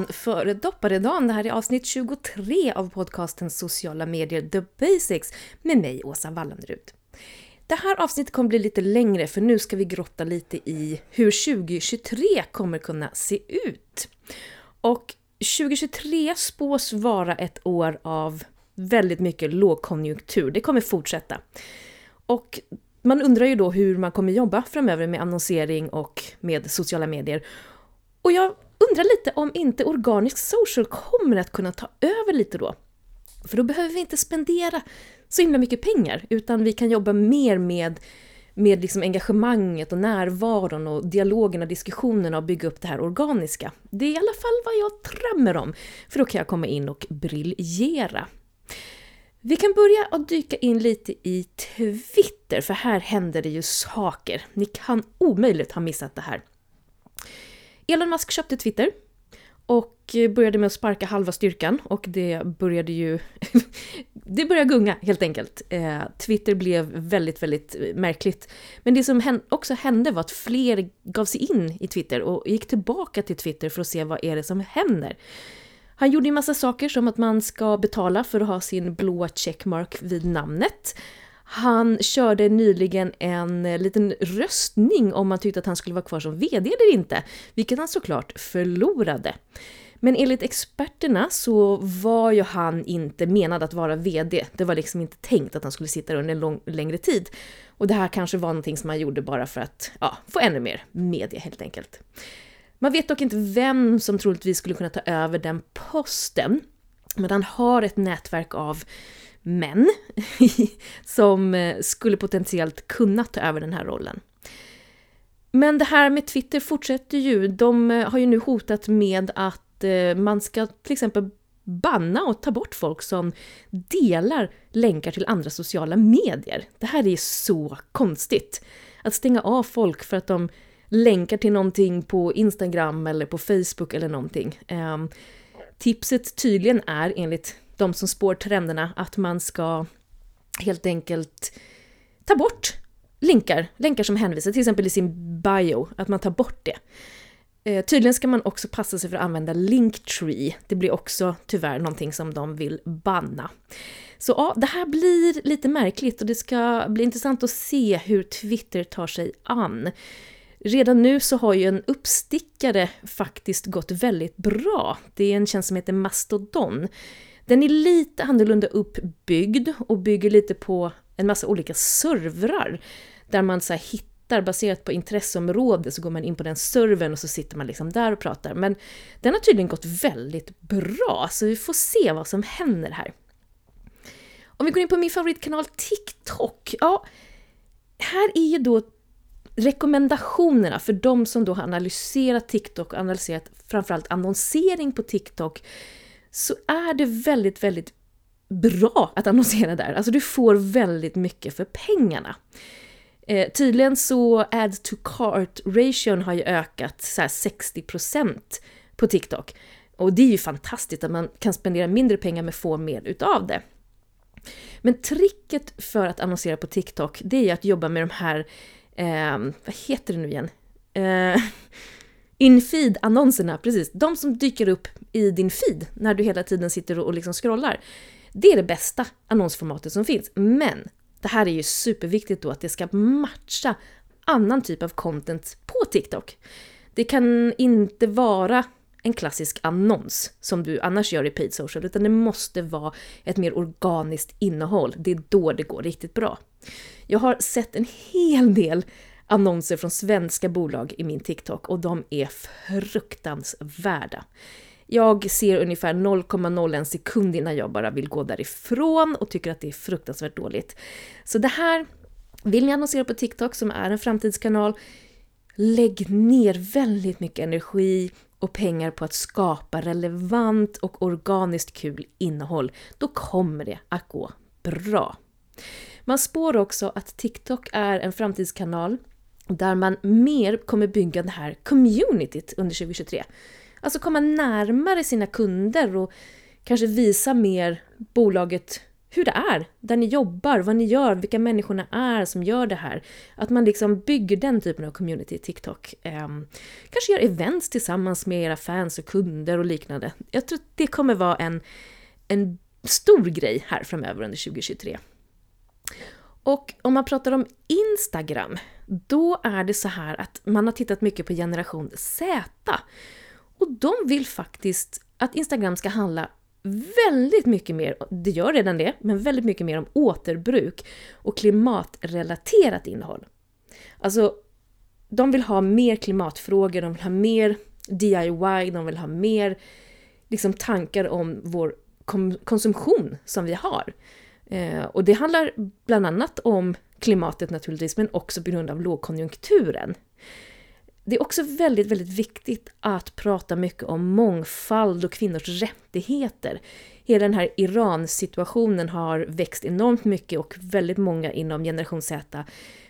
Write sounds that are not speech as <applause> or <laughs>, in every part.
dagen före dopparedagen. Det här är avsnitt 23 av podcasten Sociala medier The Basics med mig, Åsa Wallenrud. Det här avsnittet kommer bli lite längre för nu ska vi grotta lite i hur 2023 kommer kunna se ut. Och 2023 spås vara ett år av väldigt mycket lågkonjunktur. Det kommer fortsätta. Och man undrar ju då hur man kommer jobba framöver med annonsering och med sociala medier. Och jag undrar lite om inte organisk social kommer att kunna ta över lite då. För då behöver vi inte spendera så himla mycket pengar, utan vi kan jobba mer med, med liksom engagemanget och närvaron och dialogerna, diskussionerna och bygga upp det här organiska. Det är i alla fall vad jag drömmer om, för då kan jag komma in och briljera. Vi kan börja att dyka in lite i Twitter, för här händer det ju saker. Ni kan omöjligt ha missat det här. Elon Musk köpte Twitter och började med att sparka halva styrkan och det började ju... <laughs> det började gunga helt enkelt. Eh, Twitter blev väldigt, väldigt märkligt. Men det som också hände var att fler gav sig in i Twitter och gick tillbaka till Twitter för att se vad är det som händer. Han gjorde en massa saker som att man ska betala för att ha sin blåa checkmark vid namnet. Han körde nyligen en eh, liten röstning om man tyckte att han skulle vara kvar som VD eller inte, vilket han såklart förlorade. Men enligt experterna så var ju han inte menad att vara VD. Det var liksom inte tänkt att han skulle sitta där under en lång, längre tid. Och det här kanske var någonting som han gjorde bara för att ja, få ännu mer media helt enkelt. Man vet dock inte vem som troligtvis skulle kunna ta över den posten. Men han har ett nätverk av män <laughs> som eh, skulle potentiellt kunna ta över den här rollen. Men det här med Twitter fortsätter ju. De eh, har ju nu hotat med att eh, man ska till exempel banna och ta bort folk som delar länkar till andra sociala medier. Det här är så konstigt. Att stänga av folk för att de länkar till någonting på Instagram eller på Facebook eller någonting. Eh, tipset tydligen är enligt de som spår trenderna att man ska helt enkelt ta bort länkar, länkar som hänvisar till exempel i sin bio, att man tar bort det. Eh, tydligen ska man också passa sig för att använda Linktree. Det blir också tyvärr någonting som de vill banna. Så ja, det här blir lite märkligt och det ska bli intressant att se hur Twitter tar sig an. Redan nu så har ju en uppstickare faktiskt gått väldigt bra. Det är en tjänst som heter Mastodon. Den är lite annorlunda uppbyggd och bygger lite på en massa olika servrar där man så hittar, baserat på intresseområde, så går man in på den servern och så sitter man liksom där och pratar. Men den har tydligen gått väldigt bra, så vi får se vad som händer här. Om vi går in på min favoritkanal TikTok, ja, här är ju då rekommendationerna för de som då har analyserat TikTok och analyserat framförallt annonsering på TikTok så är det väldigt, väldigt bra att annonsera där. Alltså du får väldigt mycket för pengarna. Eh, tydligen så add to cart ration har ju ökat så 60% på TikTok. Och det är ju fantastiskt att man kan spendera mindre pengar men få mer utav det. Men tricket för att annonsera på TikTok, det är ju att jobba med de här, eh, vad heter det nu igen? Eh, <laughs> Infeed-annonserna, precis. De som dyker upp i din feed när du hela tiden sitter och liksom scrollar. Det är det bästa annonsformatet som finns. Men det här är ju superviktigt då att det ska matcha annan typ av content på TikTok. Det kan inte vara en klassisk annons som du annars gör i paid social, utan det måste vara ett mer organiskt innehåll. Det är då det går riktigt bra. Jag har sett en hel del annonser från svenska bolag i min TikTok och de är fruktansvärda. Jag ser ungefär 0,01 sekund innan jag bara vill gå därifrån och tycker att det är fruktansvärt dåligt. Så det här, vill ni annonsera på TikTok som är en framtidskanal, lägg ner väldigt mycket energi och pengar på att skapa relevant och organiskt kul innehåll. Då kommer det att gå bra. Man spår också att TikTok är en framtidskanal där man mer kommer bygga det här communityt under 2023. Alltså komma närmare sina kunder och kanske visa mer bolaget hur det är, där ni jobbar, vad ni gör, vilka människorna är som gör det här. Att man liksom bygger den typen av community i TikTok. Eh, kanske gör events tillsammans med era fans och kunder och liknande. Jag tror att det kommer vara en, en stor grej här framöver under 2023. Och om man pratar om Instagram, då är det så här att man har tittat mycket på generation Z. Och de vill faktiskt att Instagram ska handla väldigt mycket mer, det gör redan det, men väldigt mycket mer om återbruk och klimatrelaterat innehåll. Alltså, de vill ha mer klimatfrågor, de vill ha mer DIY, de vill ha mer liksom, tankar om vår konsumtion som vi har. Eh, och det handlar bland annat om klimatet naturligtvis, men också på grund av lågkonjunkturen. Det är också väldigt, väldigt viktigt att prata mycket om mångfald och kvinnors rättigheter. Hela den här Iran-situationen har växt enormt mycket och väldigt många inom generation Z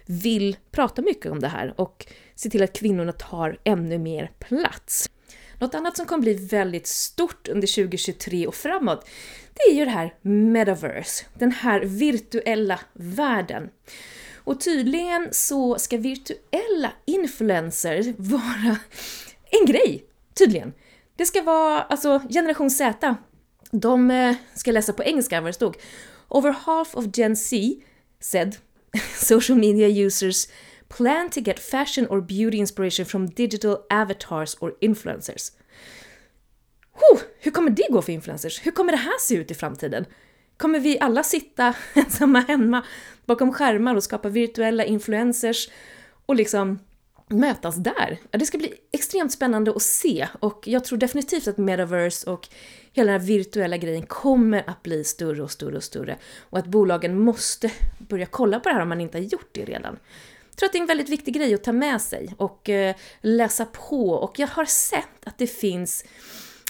vill prata mycket om det här och se till att kvinnorna tar ännu mer plats. Något annat som kommer bli väldigt stort under 2023 och framåt, det är ju det här metaverse, den här virtuella världen. Och tydligen så ska virtuella influencers vara en grej, tydligen. Det ska vara, alltså generation Z, de eh, ska läsa på engelska vad det stod. Over half of Gen Z said <laughs> social media users plan to get fashion or beauty inspiration from digital avatars or influencers. Huh, hur kommer det gå för influencers? Hur kommer det här se ut i framtiden? Kommer vi alla sitta <laughs> ensamma hemma bakom skärmar och skapa virtuella influencers och liksom mötas där? Ja, det ska bli extremt spännande att se och jag tror definitivt att metaverse och hela den här virtuella grejen kommer att bli större och större och större och att bolagen måste börja kolla på det här om man inte har gjort det redan. Jag tror att det är en väldigt viktig grej att ta med sig och eh, läsa på och jag har sett att det finns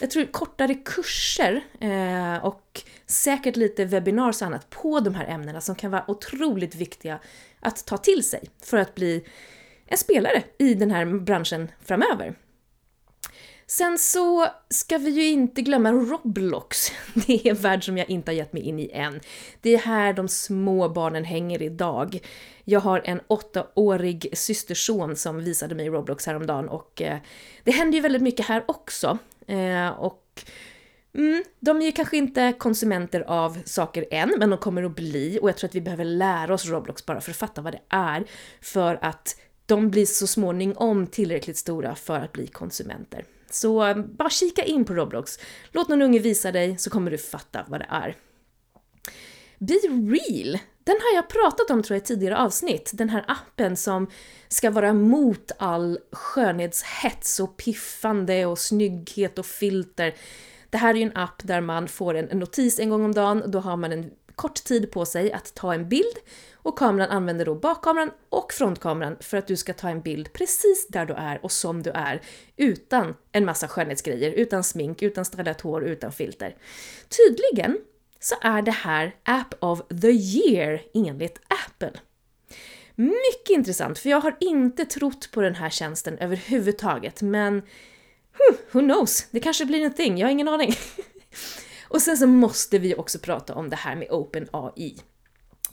jag tror kortare kurser eh, och säkert lite webinars och annat på de här ämnena som kan vara otroligt viktiga att ta till sig för att bli en spelare i den här branschen framöver. Sen så ska vi ju inte glömma Roblox. <laughs> Det är en värld som jag inte har gett mig in i än. Det är här de små barnen hänger idag. Jag har en åttaårig systerson som visade mig Roblox häromdagen och eh, det händer ju väldigt mycket här också. Eh, och mm, de är ju kanske inte konsumenter av saker än, men de kommer att bli och jag tror att vi behöver lära oss Roblox bara för att fatta vad det är. För att de blir så småningom tillräckligt stora för att bli konsumenter. Så bara kika in på Roblox. Låt någon unge visa dig så kommer du fatta vad det är. Be Real, den har jag pratat om tror jag i tidigare avsnitt. Den här appen som ska vara mot all skönhetshets och piffande och snygghet och filter. Det här är ju en app där man får en notis en gång om dagen, då har man en kort tid på sig att ta en bild och kameran använder då bakkameran och frontkameran för att du ska ta en bild precis där du är och som du är utan en massa skönhetsgrejer, utan smink, utan stylat hår, utan filter. Tydligen så är det här App of the year enligt Apple. Mycket intressant, för jag har inte trott på den här tjänsten överhuvudtaget, men hm, who knows, det kanske blir en thing, jag har ingen aning. <laughs> Och sen så måste vi också prata om det här med OpenAI.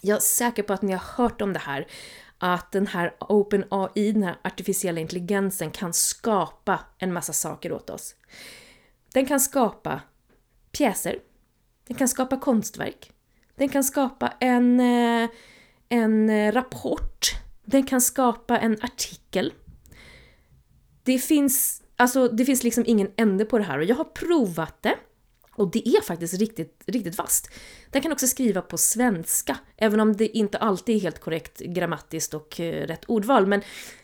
Jag är säker på att ni har hört om det här, att den här OpenAI, den här artificiella intelligensen, kan skapa en massa saker åt oss. Den kan skapa pjäser, den kan skapa konstverk, den kan skapa en, eh, en eh, rapport, den kan skapa en artikel. Det finns, alltså, det finns liksom ingen ände på det här och jag har provat det. Och det är faktiskt riktigt, riktigt vasst. Den kan också skriva på svenska, även om det inte alltid är helt korrekt grammatiskt och eh, rätt ordval, men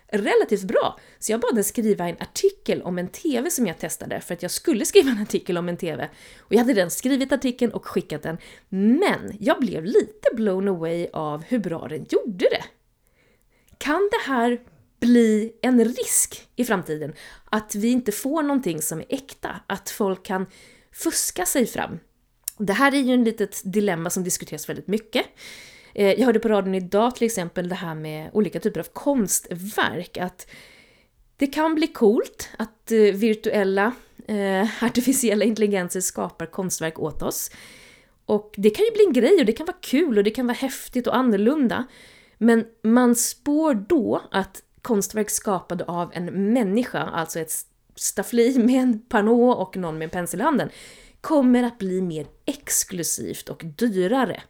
relativt bra. Så jag bad den skriva en artikel om en TV som jag testade, för att jag skulle <laughs> skriva en artikel om en TV. Och jag hade redan skrivit artikeln och skickat den, men jag blev lite blown away av hur bra den gjorde det. Kan det här bli en risk i framtiden? Att vi inte får någonting som är äkta? Att folk kan fuska sig fram. Det här är ju en litet dilemma som diskuteras väldigt mycket. Eh, jag hörde på radion idag till exempel det här med olika typer av konstverk, att det kan bli coolt att eh, virtuella, eh, artificiella intelligenser skapar konstverk åt oss. Och det kan ju bli en grej och det kan vara kul och det kan vara häftigt och annorlunda. Men man spår då att konstverk skapade av en människa, alltså ett staffli <laughs> med en panå och någon med en pensel i handen, kommer att bli mer exklusivt och dyrare.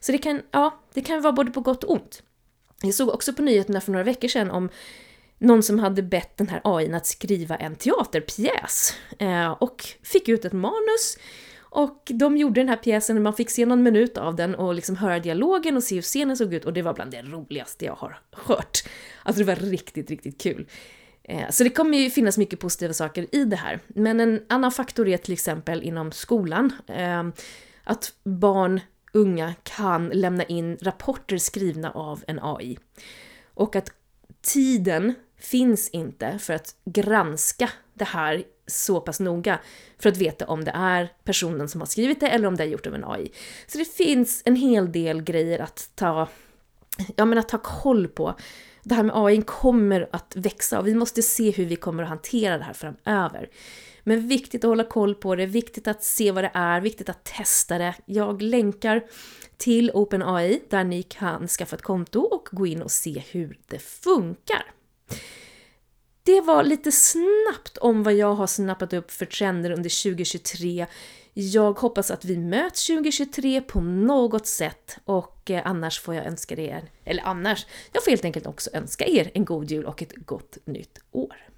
Så det kan, ja, det kan vara både på gott och ont. Jag såg också på nyheterna för några veckor sedan om någon som hade bett den här AI att skriva en teaterpjäs eh, och fick ut ett manus och de gjorde den här pjäsen och man fick se någon minut av den och liksom höra dialogen och se hur scenen såg ut och det var bland det roligaste jag har hört. Alltså det var riktigt, riktigt kul. Eh, så det kommer ju finnas mycket positiva saker i det här. Men en annan faktor är till exempel inom skolan. Eh, att barn, unga kan lämna in rapporter skrivna av en AI. Och att tiden finns inte för att granska det här så pass noga för att veta om det är personen som har skrivit det eller om det är gjort av en AI. Så det finns en hel del grejer att ta, ja, men att ta koll på. Det här med AI kommer att växa och vi måste se hur vi kommer att hantera det här framöver. Men viktigt att hålla koll på det, viktigt att se vad det är, viktigt att testa det. Jag länkar till OpenAI där ni kan skaffa ett konto och gå in och se hur det funkar. Det var lite snabbt om vad jag har snappat upp för trender under 2023. Jag hoppas att vi möts 2023 på något sätt och eh, annars får jag önska er, eller annars, jag får helt enkelt också önska er en god jul och ett gott nytt år.